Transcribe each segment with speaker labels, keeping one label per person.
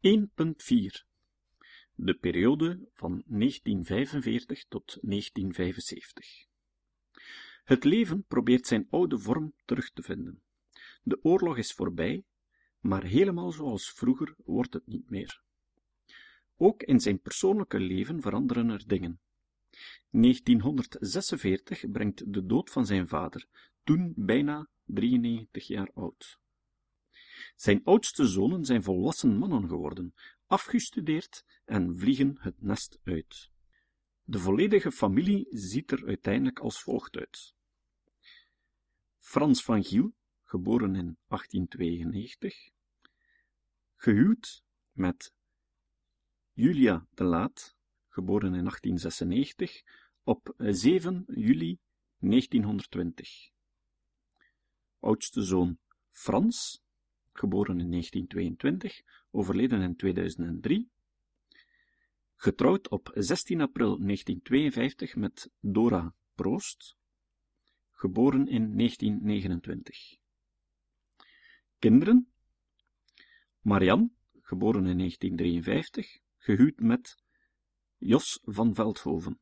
Speaker 1: 1.4 De periode van 1945 tot 1975 Het leven probeert zijn oude vorm terug te vinden. De oorlog is voorbij, maar helemaal zoals vroeger wordt het niet meer. Ook in zijn persoonlijke leven veranderen er dingen. 1946 brengt de dood van zijn vader, toen bijna 93 jaar oud. Zijn oudste zonen zijn volwassen mannen geworden, afgestudeerd en vliegen het nest uit. De volledige familie ziet er uiteindelijk als volgt uit. Frans van Giel, geboren in 1892, gehuwd met Julia de Laat, geboren in 1896, op 7 juli 1920. Oudste zoon Frans, geboren in 1922, overleden in 2003. Getrouwd op 16 april 1952 met Dora Proost, geboren in 1929. Kinderen Marianne, geboren in 1953, gehuwd met Jos van Veldhoven.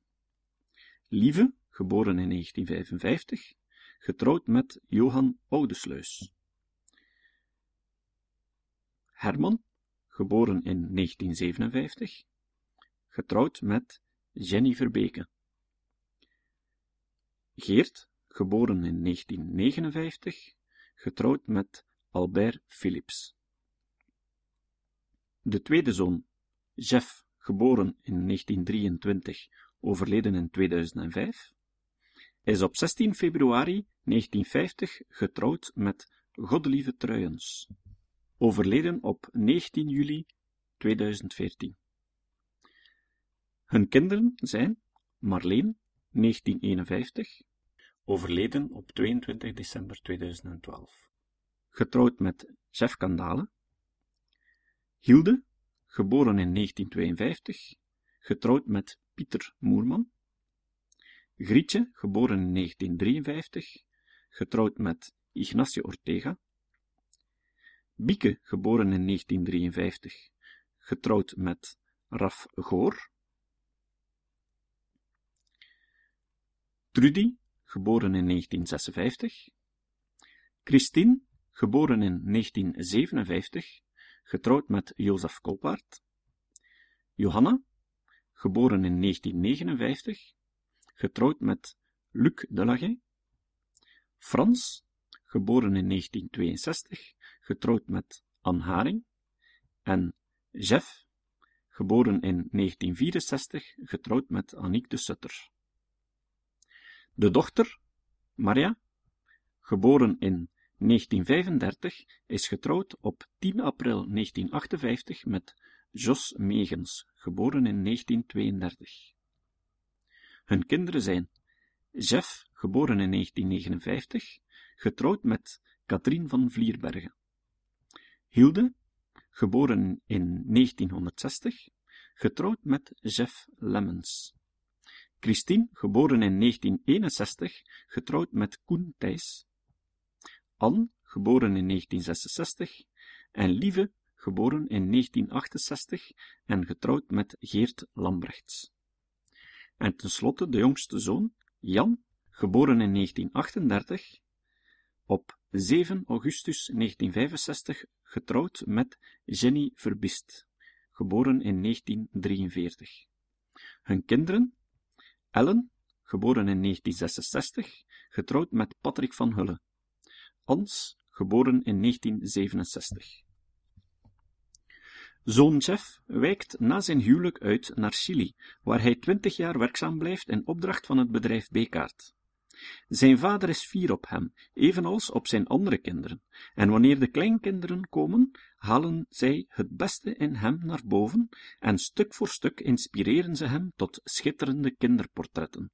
Speaker 1: Lieve, geboren in 1955, getrouwd met Johan Oudesluis. Herman, geboren in 1957, getrouwd met Jenny Verbeke. Geert, geboren in 1959, getrouwd met Albert Philips. De tweede zoon, Jeff, geboren in 1923, overleden in 2005, is op 16 februari 1950 getrouwd met Godelieve Truijens, overleden op 19 juli 2014. Hun kinderen zijn Marleen, 1951, overleden op 22 december 2012, getrouwd met Jeff Kandale, Hilde, geboren in 1952, getrouwd met Pieter Moerman, Grietje, geboren in 1953, getrouwd met Ignacio Ortega, Bieke, geboren in 1953, getrouwd met Raf Goor, Trudy, geboren in 1956, Christine, geboren in 1957, getrouwd met Jozef Kolpaert, Johanna, geboren in 1959, getrouwd met Luc Delaget, Frans, geboren in 1962, getrouwd met Anne Haring, en Jeff, geboren in 1964, getrouwd met Annick de Sutter. De dochter, Maria, geboren in 1935, is getrouwd op 10 april 1958 met Jos Megens, geboren in 1932. Hun kinderen zijn Jeff, geboren in 1959, getrouwd met Katrien van Vlierbergen. Hilde, geboren in 1960, getrouwd met Jeff Lemmens. Christine, geboren in 1961, getrouwd met Koen Thijs. Anne, geboren in 1966, en Lieve, geboren in 1968 en getrouwd met Geert Lambrechts. En tenslotte de jongste zoon, Jan, geboren in 1938, op 7 augustus 1965 getrouwd met Jenny Verbist, geboren in 1943. Hun kinderen, Ellen, geboren in 1966, getrouwd met Patrick van Hulle. Ans, geboren in 1967. Zoon Jeff wijkt na zijn huwelijk uit naar Chili, waar hij twintig jaar werkzaam blijft in opdracht van het bedrijf Bekaart. Zijn vader is fier op hem, evenals op zijn andere kinderen, en wanneer de kleinkinderen komen, halen zij het beste in hem naar boven, en stuk voor stuk inspireren ze hem tot schitterende kinderportretten.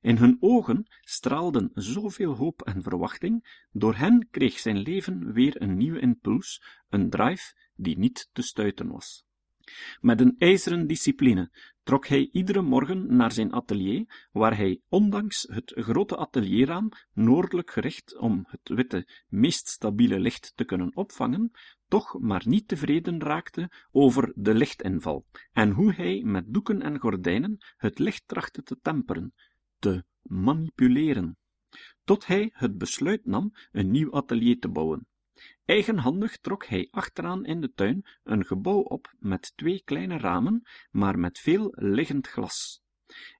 Speaker 1: In hun ogen straalden zoveel hoop en verwachting, door hen kreeg zijn leven weer een nieuwe impuls, een drive die niet te stuiten was. Met een ijzeren discipline trok hij iedere morgen naar zijn atelier, waar hij, ondanks het grote atelierraam, noordelijk gericht om het witte, meest stabiele licht te kunnen opvangen, toch maar niet tevreden raakte over de lichtinval, en hoe hij met doeken en gordijnen het licht trachtte te temperen, te manipuleren, tot hij het besluit nam een nieuw atelier te bouwen. Eigenhandig trok hij achteraan in de tuin een gebouw op met twee kleine ramen, maar met veel liggend glas.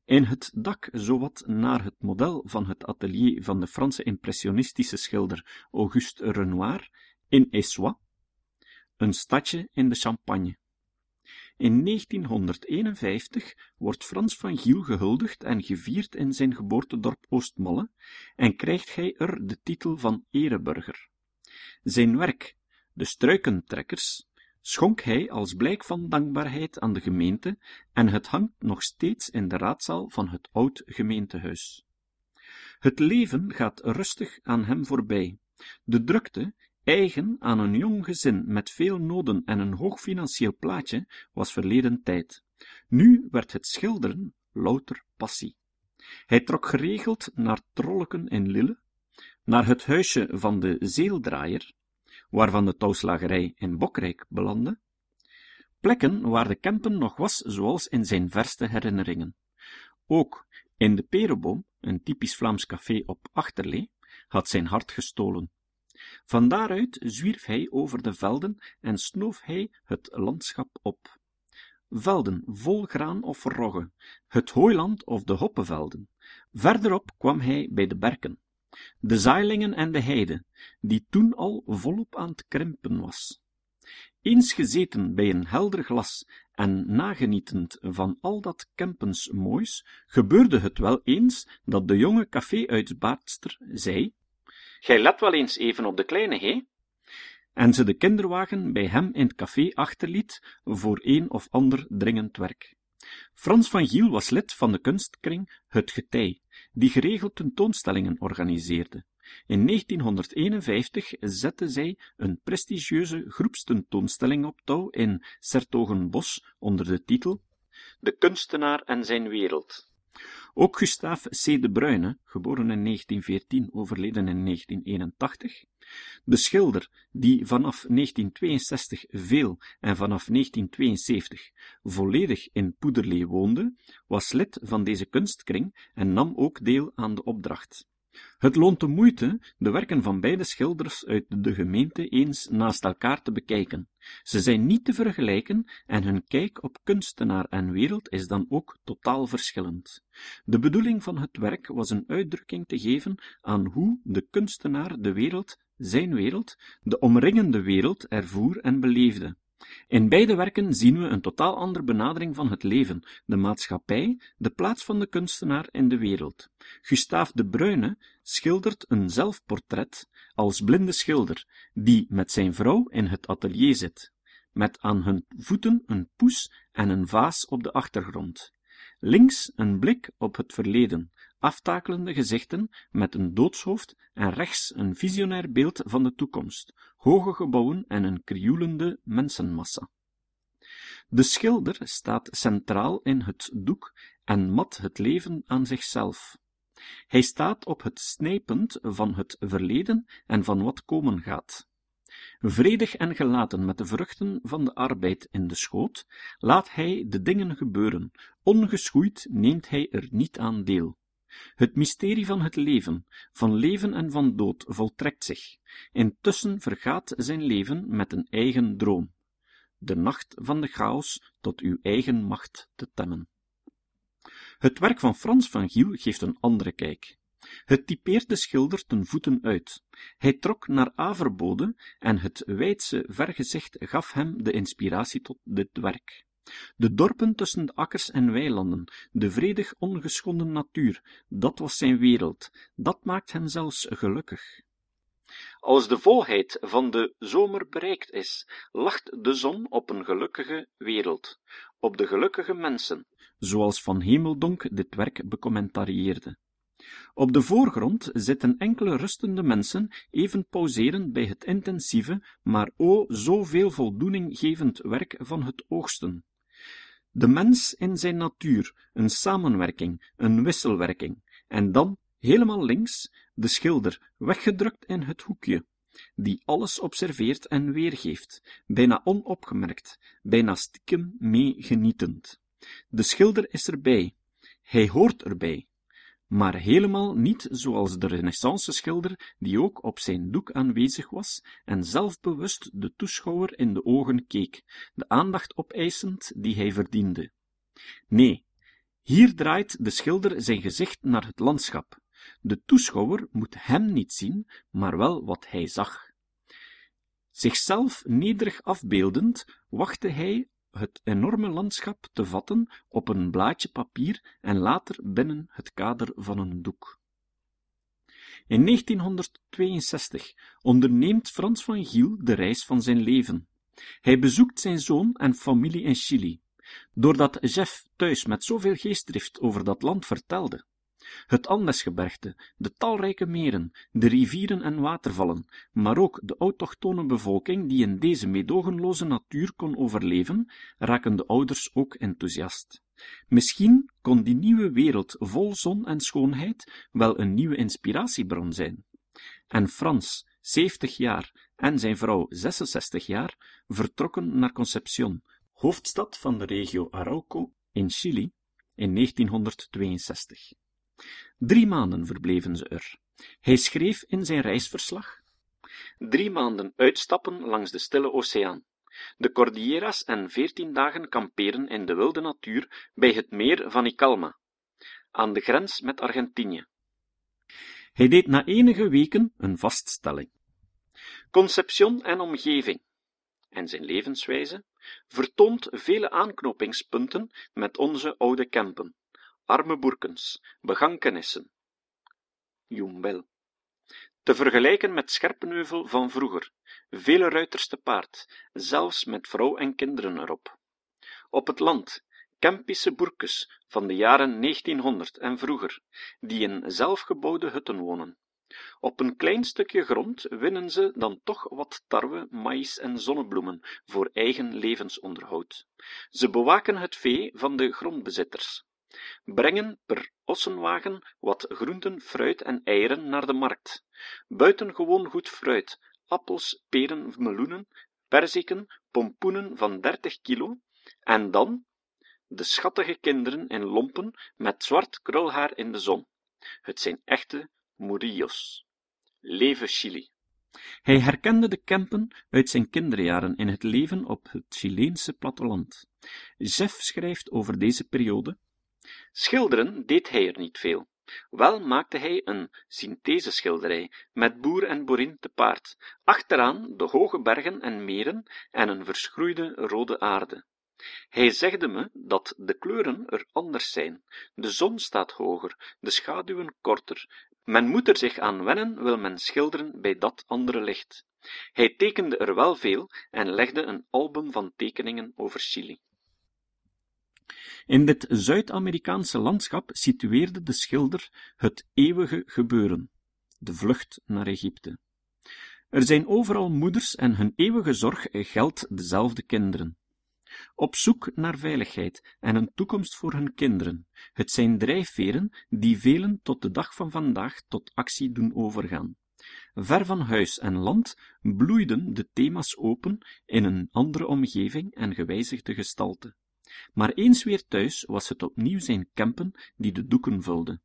Speaker 1: In het dak zowat naar het model van het atelier van de Franse impressionistische schilder Auguste Renoir in Essois, een stadje in de Champagne. In 1951 wordt Frans van Giel gehuldigd en gevierd in zijn geboortedorp Oostmalle en krijgt hij er de titel van ereburger. Zijn werk, de struikentrekkers, schonk hij als blijk van dankbaarheid aan de gemeente en het hangt nog steeds in de raadzaal van het oud gemeentehuis. Het leven gaat rustig aan hem voorbij. De drukte, eigen aan een jong gezin met veel noden en een hoog financieel plaatje, was verleden tijd. Nu werd het schilderen louter passie. Hij trok geregeld naar Trolleken in Lille, naar het huisje van de zeeldraaier, waarvan de touwslagerij in Bokrijk belandde, plekken waar de Kempen nog was zoals in zijn verste herinneringen. Ook in de Perenboom, een typisch Vlaams café op Achterlee, had zijn hart gestolen. Van daaruit zwierf hij over de velden en snoof hij het landschap op. Velden vol graan of rogge, het hooiland of de hoppenvelden. Verderop kwam hij bij de berken, de zaailingen en de heide, die toen al volop aan het krimpen was. Eens gezeten bij een helder glas en nagenietend van al dat Kempens moois, gebeurde het wel eens dat de jonge café-uitbaatster zei: Gij let wel eens even op de kleine, hé? En ze de kinderwagen bij hem in het café achterliet voor een of ander dringend werk. Frans van Giel was lid van de kunstkring Het Getij, die geregeld tentoonstellingen organiseerde. In 1951 zette zij een prestigieuze groepstentoonstelling op touw in Sertogenbos onder de titel De kunstenaar en zijn wereld. Ook Gustave C. de Bruyne, geboren in 1914, overleden in 1981, de schilder die vanaf 1962 veel en vanaf 1972 volledig in Poederlee woonde, was lid van deze kunstkring en nam ook deel aan de opdracht. Het loont de moeite de werken van beide schilders uit de gemeente eens naast elkaar te bekijken. Ze zijn niet te vergelijken en hun kijk op kunstenaar en wereld is dan ook totaal verschillend. De bedoeling van het werk was een uitdrukking te geven aan hoe de kunstenaar de wereld, zijn wereld, de omringende wereld ervoer en beleefde. In beide werken zien we een totaal andere benadering van het leven, de maatschappij, de plaats van de kunstenaar in de wereld. Gustave de Bruyne schildert een zelfportret als blinde schilder, die met zijn vrouw in het atelier zit, met aan hun voeten een poes en een vaas op de achtergrond. Links een blik op het verleden, aftakelende gezichten met een doodshoofd en rechts een visionair beeld van de toekomst, hoge gebouwen en een krioelende mensenmassa. De schilder staat centraal in het doek en mat het leven aan zichzelf. Hij staat op het snijpunt van het verleden en van wat komen gaat. Vredig en gelaten met de vruchten van de arbeid in de schoot, laat hij de dingen gebeuren, ongeschoeid neemt hij er niet aan deel. Het mysterie van het leven, van leven en van dood, voltrekt zich. Intussen vergaat zijn leven met een eigen droom. De nacht van de chaos tot uw eigen macht te temmen. Het werk van Frans van Giel geeft een andere kijk. Het typeert de schilder ten voeten uit. Hij trok naar Averbode en het wijdse vergezicht gaf hem de inspiratie tot dit werk. De dorpen tussen de akkers en weilanden, de vredig ongeschonden natuur, dat was zijn wereld, dat maakt hem zelfs gelukkig. Als de volheid van de zomer bereikt is, lacht de zon op een gelukkige wereld, op de gelukkige mensen, zoals Van Hemeldonk dit werk becommentarieerde. Op de voorgrond zitten enkele rustende mensen even pauserend bij het intensieve, maar o zoveel voldoening gevend werk van het oogsten. De mens in zijn natuur, een samenwerking, een wisselwerking, en dan, helemaal links, de schilder, weggedrukt in het hoekje, die alles observeert en weergeeft, bijna onopgemerkt, bijna stiekem mee genietend. De schilder is erbij, hij hoort erbij, maar helemaal niet zoals de renaissance-schilder die ook op zijn doek aanwezig was en zelfbewust de toeschouwer in de ogen keek, de aandacht opeisend die hij verdiende. Nee, hier draait de schilder zijn gezicht naar het landschap. De toeschouwer moet hem niet zien, maar wel wat hij zag. Zichzelf nederig afbeeldend, wachtte hij het enorme landschap te vatten op een blaadje papier en later binnen het kader van een doek. In 1962 onderneemt Frans van Giel de reis van zijn leven. Hij bezoekt zijn zoon en familie in Chili. Doordat Jeff thuis met zoveel geestdrift over dat land vertelde, het Andesgebergte, de talrijke meren, de rivieren en watervallen, maar ook de autochtone bevolking die in deze meedogenloze natuur kon overleven, raken de ouders ook enthousiast. Misschien kon die nieuwe wereld vol zon en schoonheid wel een nieuwe inspiratiebron zijn. En Frans, 70 jaar, en zijn vrouw 66 jaar, vertrokken naar Concepción, hoofdstad van de regio Arauco in Chili, in 1962. Drie maanden verbleven ze er. Hij schreef in zijn reisverslag: Drie maanden uitstappen langs de stille oceaan, de Cordilleras en veertien dagen kamperen in de wilde natuur bij het meer van Icalma, aan de grens met Argentinië. Hij deed na enige weken een vaststelling. Conception en omgeving, en zijn levenswijze, vertoont vele aanknopingspunten met onze oude Kempen arme boerkens, begankenissen, Jumbel. Te vergelijken met Scherpenheuvel van vroeger, vele ruiters te paard, zelfs met vrouw en kinderen erop. Op het land, Kempische boerkes van de jaren 1900 en vroeger, die in zelfgebouwde hutten wonen. Op een klein stukje grond winnen ze dan toch wat tarwe, maïs en zonnebloemen voor eigen levensonderhoud. Ze bewaken het vee van de grondbezitters brengen per ossenwagen wat groenten, fruit en eieren naar de markt. Buitengewoon goed fruit, appels, peren, meloenen, perziken, pompoenen van dertig kilo, en dan de schattige kinderen in lompen met zwart krulhaar in de zon. Het zijn echte Murillos. Leven Chili! Hij herkende de Kempen uit zijn kinderjaren in het leven op het Chileense platteland. Jeff schrijft over deze periode Schilderen deed hij er niet veel. Wel maakte hij een syntheseschilderij, met boer en boerin te paard, achteraan de hoge bergen en meren en een verschroeide rode aarde. Hij zegde me dat de kleuren er anders zijn. De zon staat hoger, de schaduwen korter. Men moet er zich aan wennen, wil men schilderen bij dat andere licht. Hij tekende er wel veel en legde een album van tekeningen over Chili. In dit Zuid-Amerikaanse landschap situeerde de schilder het eeuwige gebeuren, de vlucht naar Egypte. Er zijn overal moeders en hun eeuwige zorg geldt dezelfde kinderen. Op zoek naar veiligheid en een toekomst voor hun kinderen. Het zijn drijfveren die velen tot de dag van vandaag tot actie doen overgaan. Ver van huis en land bloeiden de thema's open in een andere omgeving en gewijzigde gestalte. Maar eens weer thuis was het opnieuw zijn Kempen die de doeken vulde.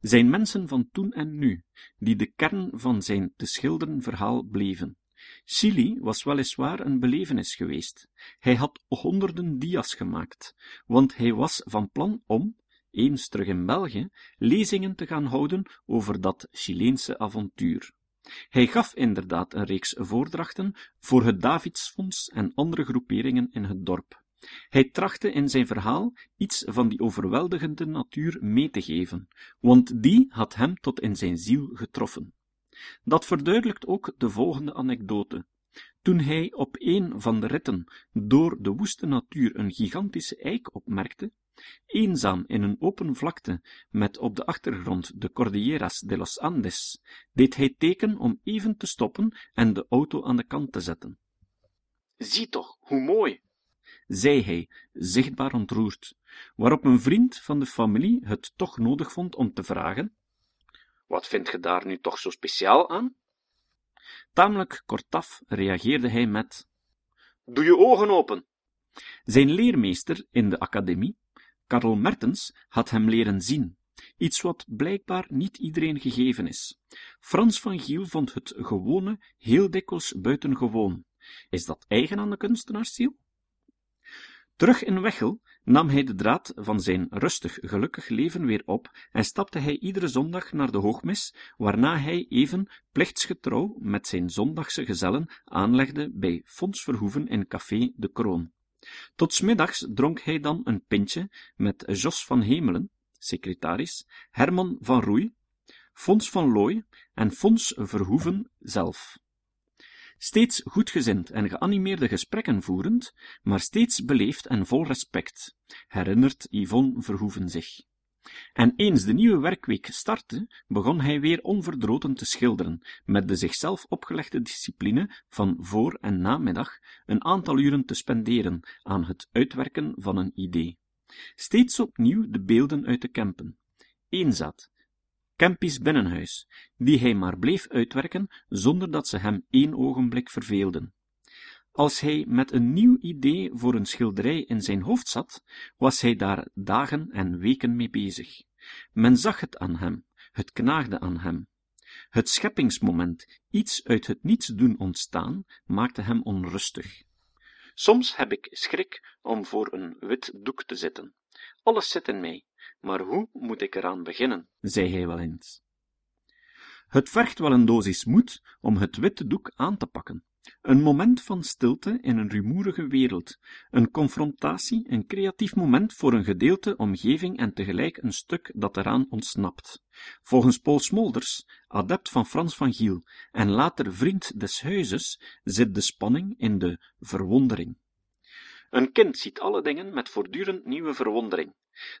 Speaker 1: Zijn mensen van toen en nu, die de kern van zijn te schilderen verhaal bleven. Chili was weliswaar een belevenis geweest. Hij had honderden dia's gemaakt, want hij was van plan om, eens terug in België, lezingen te gaan houden over dat Chileense avontuur. Hij gaf inderdaad een reeks voordrachten voor het Davidsfonds en andere groeperingen in het dorp. Hij trachtte in zijn verhaal iets van die overweldigende natuur mee te geven, want die had hem tot in zijn ziel getroffen. Dat verduidelijkt ook de volgende anekdote. Toen hij op een van de ritten door de woeste natuur een gigantische eik opmerkte, eenzaam in een open vlakte met op de achtergrond de Cordilleras de los Andes, deed hij teken om even te stoppen en de auto aan de kant te zetten. Zie toch, hoe mooi, zei hij, zichtbaar ontroerd, waarop een vriend van de familie het toch nodig vond om te vragen: Wat vindt ge daar nu toch zo speciaal aan? Tamelijk kortaf reageerde hij met: Doe je ogen open. Zijn leermeester in de academie, Karl Mertens, had hem leren zien, iets wat blijkbaar niet iedereen gegeven is. Frans van Giel vond het gewone heel dikwijls buitengewoon. Is dat eigen aan de kunstenaarsziel? Terug in Wechel nam hij de draad van zijn rustig, gelukkig leven weer op en stapte hij iedere zondag naar de hoogmis, waarna hij even plichtsgetrouw met zijn zondagse gezellen aanlegde bij Fons Verhoeven in café De Kroon. Tot smiddags dronk hij dan een pintje met Jos van Hemelen, secretaris, Herman van Roei, Fons van Looy en Fons Verhoeven zelf steeds goedgezind en geanimeerde gesprekken voerend, maar steeds beleefd en vol respect, herinnert Yvonne Verhoeven zich. En eens de nieuwe werkweek startte, begon hij weer onverdroten te schilderen, met de zichzelf opgelegde discipline van voor- en namiddag een aantal uren te spenderen aan het uitwerken van een idee. Steeds opnieuw de beelden uit de Kempen. Eenzaad, Kempis binnenhuis, die hij maar bleef uitwerken zonder dat ze hem één ogenblik verveelden. Als hij met een nieuw idee voor een schilderij in zijn hoofd zat, was hij daar dagen en weken mee bezig. Men zag het aan hem, het knaagde aan hem. Het scheppingsmoment, iets uit het niets doen ontstaan, maakte hem onrustig. Soms heb ik schrik om voor een wit doek te zitten. Alles zit in mij, maar hoe moet ik eraan beginnen? zei hij wel eens. Het vergt wel een dosis moed om het witte doek aan te pakken. Een moment van stilte in een rumoerige wereld, een confrontatie, een creatief moment voor een gedeelte omgeving en tegelijk een stuk dat eraan ontsnapt. Volgens Paul Smolders, adept van Frans van Giel en later vriend des huizes, zit de spanning in de verwondering. Een kind ziet alle dingen met voortdurend nieuwe verwondering.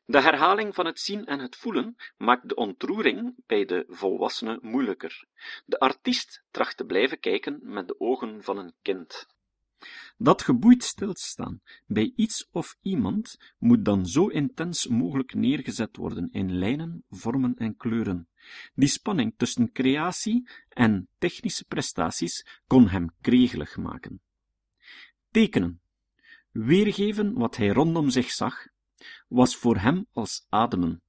Speaker 1: De herhaling van het zien en het voelen maakt de ontroering bij de volwassene moeilijker. De artiest tracht te blijven kijken met de ogen van een kind. Dat geboeid stilstaan bij iets of iemand moet dan zo intens mogelijk neergezet worden in lijnen, vormen en kleuren. Die spanning tussen creatie en technische prestaties kon hem kregelig maken. Tekenen, weergeven wat hij rondom zich zag, was voor hem als ademen,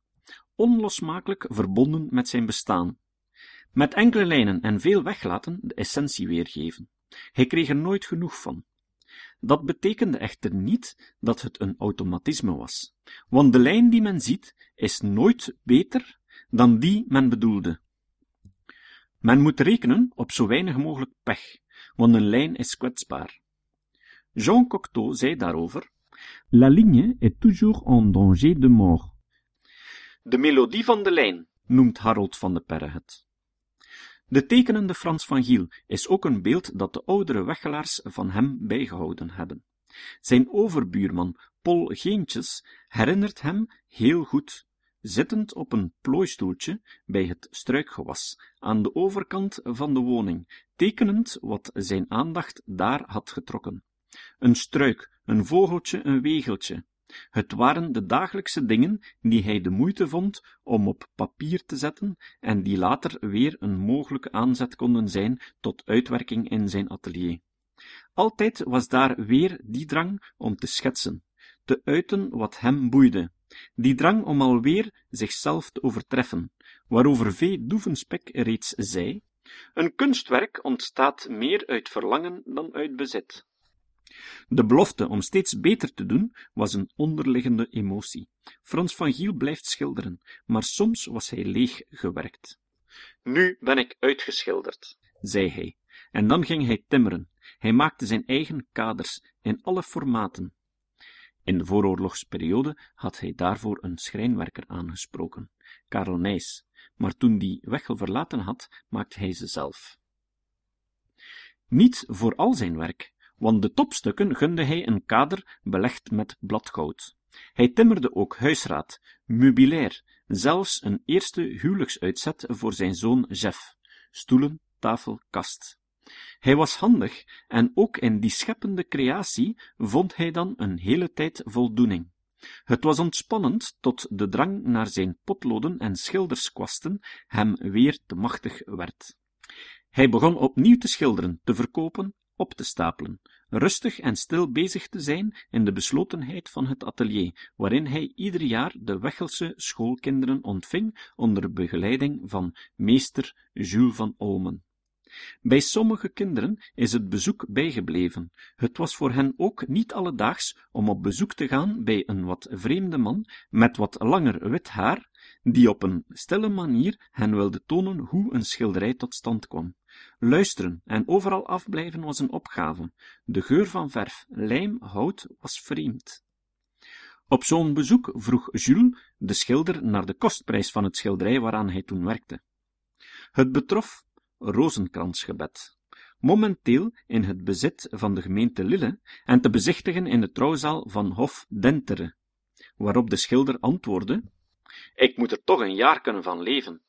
Speaker 1: onlosmakelijk verbonden met zijn bestaan. Met enkele lijnen en veel weglaten de essentie weergeven. Hij kreeg er nooit genoeg van. Dat betekende echter niet dat het een automatisme was, want de lijn die men ziet is nooit beter dan die men bedoelde. Men moet rekenen op zo weinig mogelijk pech, want een lijn is kwetsbaar. Jean Cocteau zei daarover La ligne est toujours en danger de mort. De melodie van de lijn, noemt Harold van de Perre het. De tekenende Frans van Giel is ook een beeld dat de oudere weggelaars van hem bijgehouden hebben. Zijn overbuurman Paul Geentjes herinnert hem heel goed, zittend op een plooistoeltje bij het struikgewas, aan de overkant van de woning, tekenend wat zijn aandacht daar had getrokken. Een struik, een vogeltje, een wegeltje. Het waren de dagelijkse dingen die hij de moeite vond om op papier te zetten en die later weer een mogelijke aanzet konden zijn tot uitwerking in zijn atelier. Altijd was daar weer die drang om te schetsen, te uiten wat hem boeide, die drang om alweer zichzelf te overtreffen, waarover V. Doevenspek reeds zei, een kunstwerk ontstaat meer uit verlangen dan uit bezit. De belofte om steeds beter te doen was een onderliggende emotie. Frans van Giel blijft schilderen, maar soms was hij leeg gewerkt. Nu ben ik uitgeschilderd, zei hij, en dan ging hij timmeren. Hij maakte zijn eigen kaders in alle formaten. In de vooroorlogsperiode had hij daarvoor een schrijnwerker aangesproken, Karel Nijs, maar toen die Wechel verlaten had, maakte hij ze zelf. Niet voor al zijn werk, want de topstukken gunde hij een kader belegd met bladgoud. Hij timmerde ook huisraad, meubilair, zelfs een eerste huwelijksuitzet voor zijn zoon Jeff, stoelen, tafel, kast. Hij was handig, en ook in die scheppende creatie vond hij dan een hele tijd voldoening. Het was ontspannend tot de drang naar zijn potloden en schilderskwasten hem weer te machtig werd. Hij begon opnieuw te schilderen, te verkopen, op te stapelen, rustig en stil bezig te zijn in de beslotenheid van het atelier, waarin hij ieder jaar de Wechelse schoolkinderen ontving onder begeleiding van meester Jules van Olmen. Bij sommige kinderen is het bezoek bijgebleven. Het was voor hen ook niet alledaags om op bezoek te gaan bij een wat vreemde man met wat langer wit haar, die op een stille manier hen wilde tonen hoe een schilderij tot stand kwam. Luisteren en overal afblijven was een opgave. De geur van verf, lijm, hout was vreemd. Op zo'n bezoek vroeg Jules de schilder naar de kostprijs van het schilderij waaraan hij toen werkte. Het betrof rozenkransgebed, momenteel in het bezit van de gemeente Lille en te bezichtigen in de trouwzaal van Hof Dentere, waarop de schilder antwoordde, ik moet er toch een jaar kunnen van leven.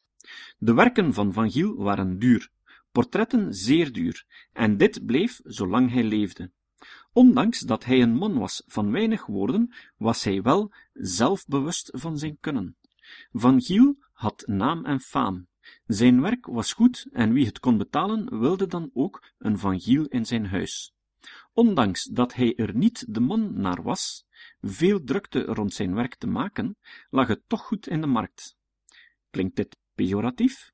Speaker 1: De werken van Van Giel waren duur, portretten zeer duur, en dit bleef zolang hij leefde. Ondanks dat hij een man was van weinig woorden, was hij wel zelfbewust van zijn kunnen. Van Giel had naam en faam. Zijn werk was goed en wie het kon betalen, wilde dan ook een Van Giel in zijn huis. Ondanks dat hij er niet de man naar was, veel drukte rond zijn werk te maken, lag het toch goed in de markt. Klinkt dit pejoratief?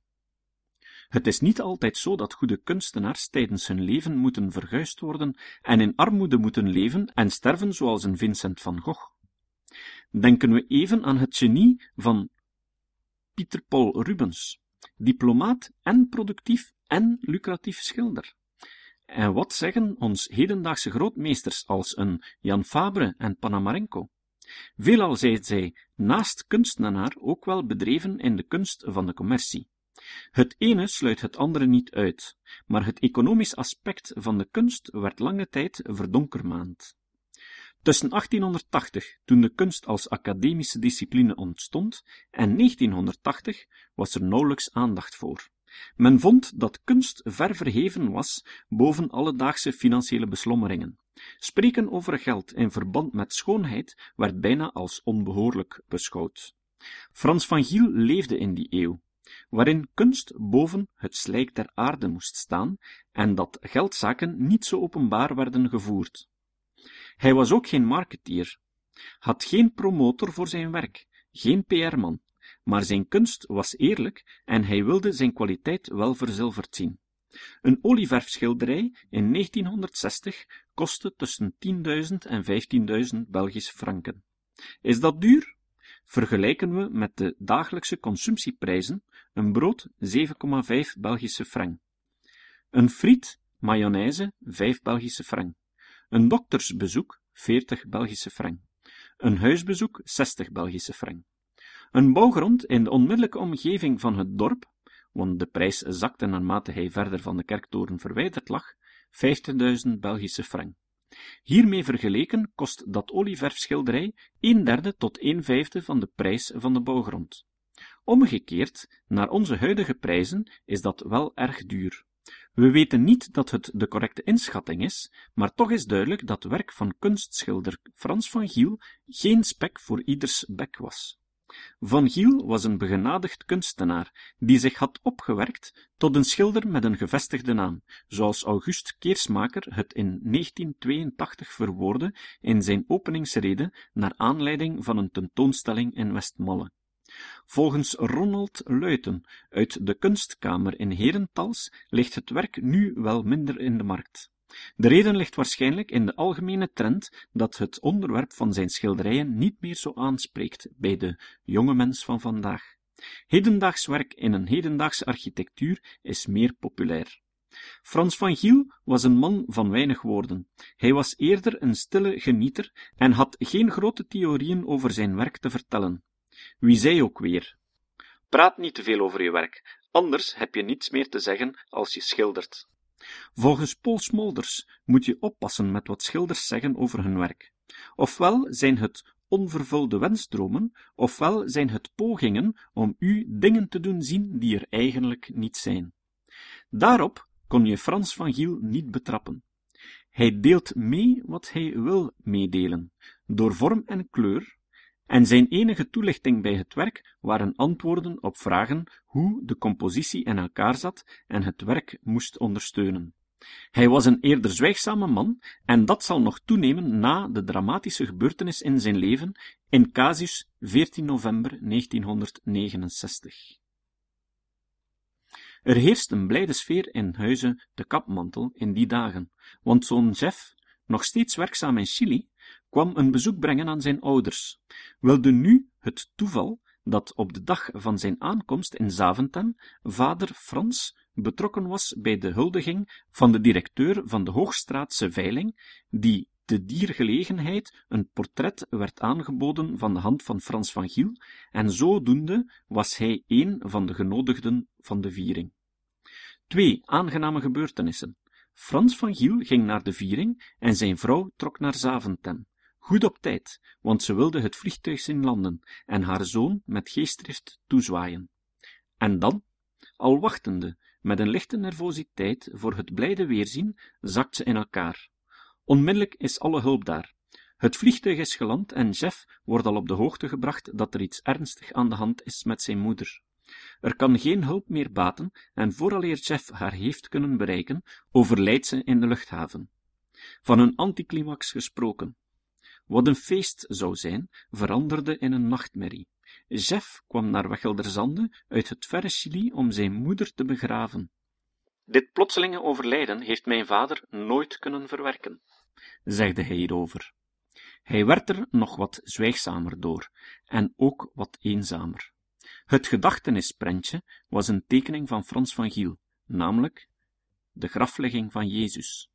Speaker 1: Het is niet altijd zo dat goede kunstenaars tijdens hun leven moeten verguisd worden en in armoede moeten leven en sterven zoals een Vincent van Gogh. Denken we even aan het genie van Pieter Paul Rubens, diplomaat en productief en lucratief schilder. En wat zeggen ons hedendaagse grootmeesters als een Jan Fabre en Panamarenko? Veelal zijn zij naast kunstenaar ook wel bedreven in de kunst van de commercie. Het ene sluit het andere niet uit, maar het economisch aspect van de kunst werd lange tijd verdonkermaand. Tussen 1880, toen de kunst als academische discipline ontstond, en 1980 was er nauwelijks aandacht voor. Men vond dat kunst ver verheven was boven alledaagse financiële beslommeringen. Spreken over geld in verband met schoonheid werd bijna als onbehoorlijk beschouwd. Frans van Giel leefde in die eeuw, waarin kunst boven het slijk der aarde moest staan en dat geldzaken niet zo openbaar werden gevoerd. Hij was ook geen marketeer, had geen promotor voor zijn werk, geen PR-man, maar zijn kunst was eerlijk en hij wilde zijn kwaliteit wel verzilverd zien. Een olieverfschilderij in 1960 kostte tussen 10.000 en 15.000 Belgische franken. Is dat duur? Vergelijken we met de dagelijkse consumptieprijzen, een brood 7,5 Belgische frank. Een friet, mayonaise 5 Belgische frank. Een doktersbezoek 40 Belgische frank. Een huisbezoek 60 Belgische frank. Een bouwgrond in de onmiddellijke omgeving van het dorp, want de prijs zakte naarmate hij verder van de kerktoren verwijderd lag, 50.000 Belgische frank. Hiermee vergeleken kost dat olieverfschilderij een derde tot een vijfde van de prijs van de bouwgrond. Omgekeerd, naar onze huidige prijzen is dat wel erg duur. We weten niet dat het de correcte inschatting is, maar toch is duidelijk dat werk van kunstschilder Frans van Giel geen spek voor ieders bek was. Van Giel was een begenadigd kunstenaar, die zich had opgewerkt tot een schilder met een gevestigde naam, zoals August Keersmaker het in 1982 verwoordde in zijn openingsrede naar aanleiding van een tentoonstelling in Westmalle. Volgens Ronald Luiten uit de Kunstkamer in Herentals ligt het werk nu wel minder in de markt. De reden ligt waarschijnlijk in de algemene trend dat het onderwerp van zijn schilderijen niet meer zo aanspreekt bij de jonge mens van vandaag. Hedendaags werk in een hedendaagse architectuur is meer populair. Frans van Giel was een man van weinig woorden. Hij was eerder een stille genieter en had geen grote theorieën over zijn werk te vertellen. Wie zei ook weer: Praat niet te veel over je werk, anders heb je niets meer te zeggen als je schildert. Volgens Paul Smolders moet je oppassen met wat schilders zeggen over hun werk. Ofwel zijn het onvervulde wensdromen, ofwel zijn het pogingen om u dingen te doen zien die er eigenlijk niet zijn. Daarop kon je Frans van Giel niet betrappen. Hij deelt mee wat hij wil meedelen, door vorm en kleur, en zijn enige toelichting bij het werk waren antwoorden op vragen hoe de compositie in elkaar zat en het werk moest ondersteunen. Hij was een eerder zwijgzame man, en dat zal nog toenemen na de dramatische gebeurtenis in zijn leven in Casus 14 november 1969. Er heerst een blijde sfeer in huizen de Kapmantel in die dagen, want zo'n Jeff, nog steeds werkzaam in Chili, kwam een bezoek brengen aan zijn ouders. Wilde nu het toeval dat op de dag van zijn aankomst in Zaventem vader Frans betrokken was bij de huldiging van de directeur van de Hoogstraatse veiling, die te dier gelegenheid een portret werd aangeboden van de hand van Frans van Giel, en zodoende was hij een van de genodigden van de viering. Twee aangename gebeurtenissen. Frans van Giel ging naar de viering en zijn vrouw trok naar Zaventem. Goed op tijd, want ze wilde het vliegtuig zien landen en haar zoon met geestdrift toezwaaien. En dan, al wachtende, met een lichte nervositeit voor het blijde weerzien, zakt ze in elkaar. Onmiddellijk is alle hulp daar. Het vliegtuig is geland en Jeff wordt al op de hoogte gebracht dat er iets ernstig aan de hand is met zijn moeder. Er kan geen hulp meer baten en vooraleer Jeff haar heeft kunnen bereiken, overlijdt ze in de luchthaven. Van een anticlimax gesproken. Wat een feest zou zijn, veranderde in een nachtmerrie. Jeff kwam naar Wechelderzande uit het verre Chili om zijn moeder te begraven. Dit plotselinge overlijden heeft mijn vader nooit kunnen verwerken, zegde hij hierover. Hij werd er nog wat zwijgzamer door, en ook wat eenzamer. Het gedachtenisprentje was een tekening van Frans van Giel, namelijk de graflegging van Jezus.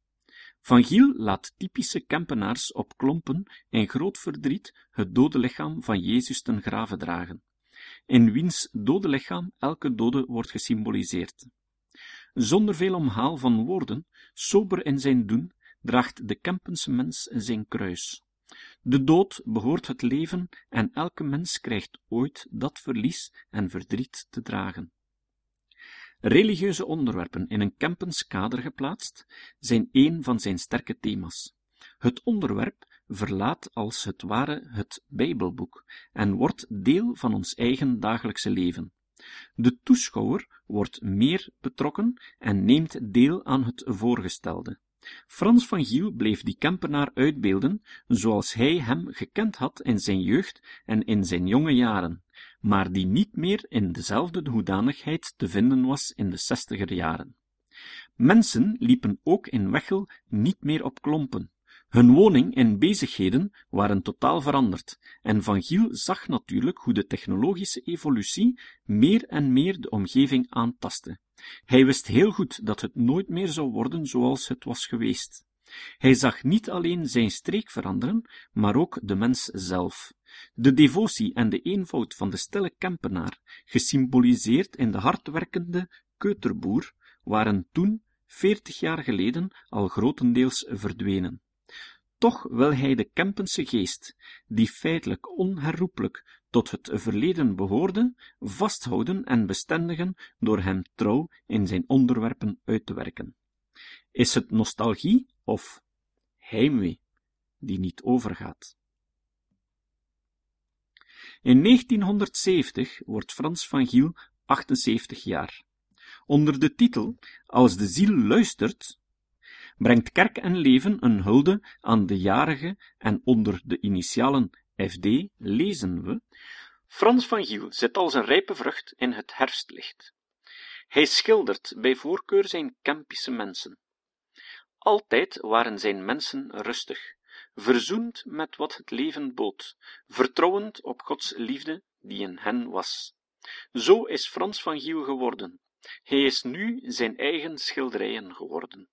Speaker 1: Van Giel laat typische Kempenaars op klompen in groot verdriet het dode lichaam van Jezus ten grave dragen, in wiens dode lichaam elke dode wordt gesymboliseerd. Zonder veel omhaal van woorden, sober in zijn doen, draagt de Kempense mens zijn kruis. De dood behoort het leven en elke mens krijgt ooit dat verlies en verdriet te dragen. Religieuze onderwerpen in een Kempens kader geplaatst zijn een van zijn sterke thema's. Het onderwerp verlaat als het ware het Bijbelboek en wordt deel van ons eigen dagelijkse leven. De toeschouwer wordt meer betrokken en neemt deel aan het voorgestelde. Frans van Giel bleef die Kempenaar uitbeelden zoals hij hem gekend had in zijn jeugd en in zijn jonge jaren, maar die niet meer in dezelfde hoedanigheid te vinden was in de zestiger jaren. Mensen liepen ook in Wechel niet meer op klompen. Hun woning en bezigheden waren totaal veranderd, en Van Giel zag natuurlijk hoe de technologische evolutie meer en meer de omgeving aantastte. Hij wist heel goed dat het nooit meer zou worden zoals het was geweest. Hij zag niet alleen zijn streek veranderen, maar ook de mens zelf. De devotie en de eenvoud van de stille Kempenaar, gesymboliseerd in de hardwerkende keuterboer, waren toen, veertig jaar geleden, al grotendeels verdwenen. Toch wil hij de Kempense geest, die feitelijk onherroepelijk tot het verleden behoorde, vasthouden en bestendigen door hem trouw in zijn onderwerpen uit te werken. Is het nostalgie of heimwee die niet overgaat? In 1970 wordt Frans van Giel 78 jaar. Onder de titel Als de ziel luistert brengt Kerk en Leven een hulde aan de jarige en onder de initialen FD lezen we Frans van Giel zit als een rijpe vrucht in het herfstlicht. Hij schildert bij voorkeur zijn Kempische mensen. Altijd waren zijn mensen rustig, verzoend met wat het leven bood, vertrouwend op Gods liefde die in hen was. Zo is Frans van Giel geworden. Hij is nu zijn eigen schilderijen geworden.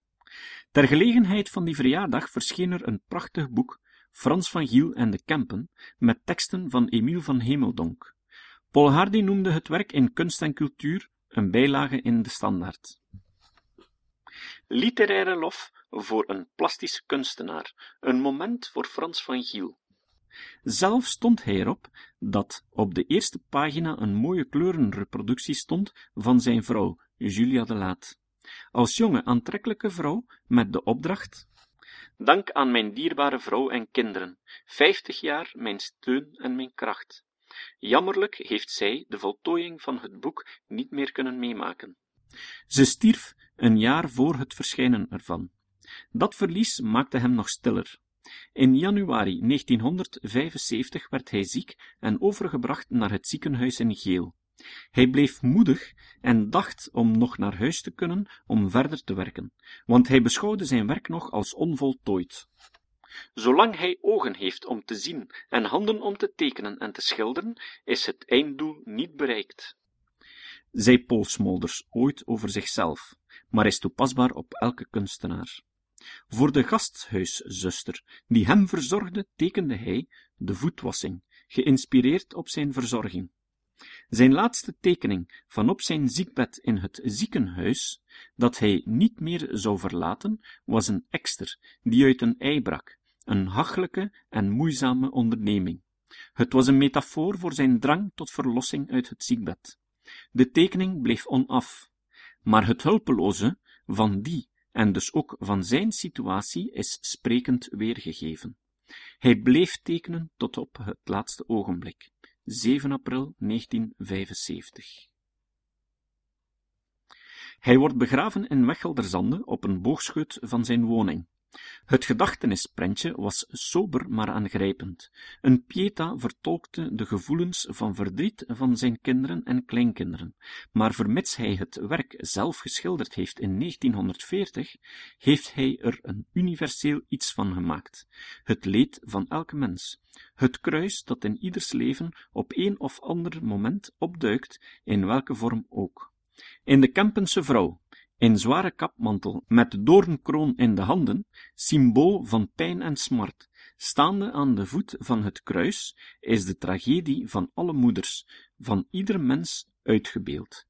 Speaker 1: Ter gelegenheid van die verjaardag verscheen er een prachtig boek, Frans van Giel en de Kempen, met teksten van Emiel van Hemeldonk. Paul Hardy noemde het werk in Kunst en Cultuur een bijlage in de standaard. Literaire lof voor een plastische kunstenaar, een moment voor Frans van Giel. Zelf stond hij erop dat op de eerste pagina een mooie kleurenreproductie stond van zijn vrouw, Julia de Laat. Als jonge, aantrekkelijke vrouw met de opdracht Dank aan mijn dierbare vrouw en kinderen, vijftig jaar mijn steun en mijn kracht. Jammerlijk heeft zij de voltooiing van het boek niet meer kunnen meemaken. Ze stierf een jaar voor het verschijnen ervan. Dat verlies maakte hem nog stiller. In januari 1975 werd hij ziek en overgebracht naar het ziekenhuis in Geel. Hij bleef moedig en dacht om nog naar huis te kunnen om verder te werken, want hij beschouwde zijn werk nog als onvoltooid. Zolang hij ogen heeft om te zien en handen om te tekenen en te schilderen, is het einddoel niet bereikt. Zei Paul Smolders ooit over zichzelf, maar is toepasbaar op elke kunstenaar. Voor de gasthuiszuster, die hem verzorgde, tekende hij de voetwassing, geïnspireerd op zijn verzorging. Zijn laatste tekening van op zijn ziekbed in het ziekenhuis, dat hij niet meer zou verlaten, was een ekster die uit een ei brak, een hachelijke en moeizame onderneming. Het was een metafoor voor zijn drang tot verlossing uit het ziekbed. De tekening bleef onaf, maar het hulpeloze van die en dus ook van zijn situatie is sprekend weergegeven. Hij bleef tekenen tot op het laatste ogenblik. 7 april 1975. Hij wordt begraven in Wechelderzande op een boogschut van zijn woning. Het gedachtenisprentje was sober maar aangrijpend. Een pieta vertolkte de gevoelens van verdriet van zijn kinderen en kleinkinderen, maar vermits hij het werk zelf geschilderd heeft in 1940, heeft hij er een universeel iets van gemaakt. Het leed van elke mens. Het kruis dat in ieders leven op een of ander moment opduikt, in welke vorm ook. In de Kempense vrouw, in zware kapmantel, met de doornkroon in de handen, symbool van pijn en smart, staande aan de voet van het kruis, is de tragedie van alle moeders, van ieder mens uitgebeeld.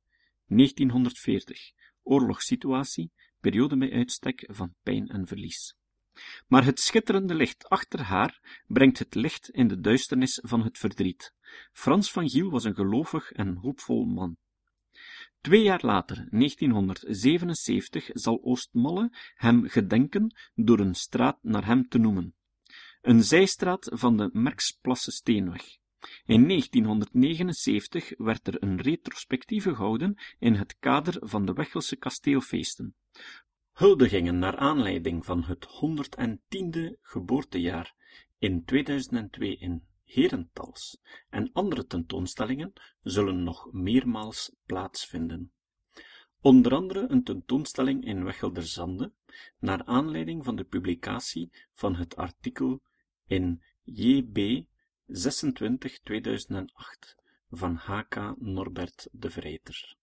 Speaker 1: 1940. Oorlogssituatie, periode bij uitstek van pijn en verlies. Maar het schitterende licht achter haar brengt het licht in de duisternis van het verdriet. Frans van Giel was een gelovig en hoopvol man. Twee jaar later, 1977, zal Oostmalle hem gedenken door een straat naar hem te noemen. Een zijstraat van de Merksplasse Steenweg. In 1979 werd er een retrospectieve gehouden in het kader van de Wechelse kasteelfeesten. Huldigingen naar aanleiding van het 110e geboortejaar in 2002 in Herentals en andere tentoonstellingen zullen nog meermaals plaatsvinden. Onder andere een tentoonstelling in Wechelderzande, naar aanleiding van de publicatie van het artikel in JB 26 2008 van H.K. Norbert de Vreiter.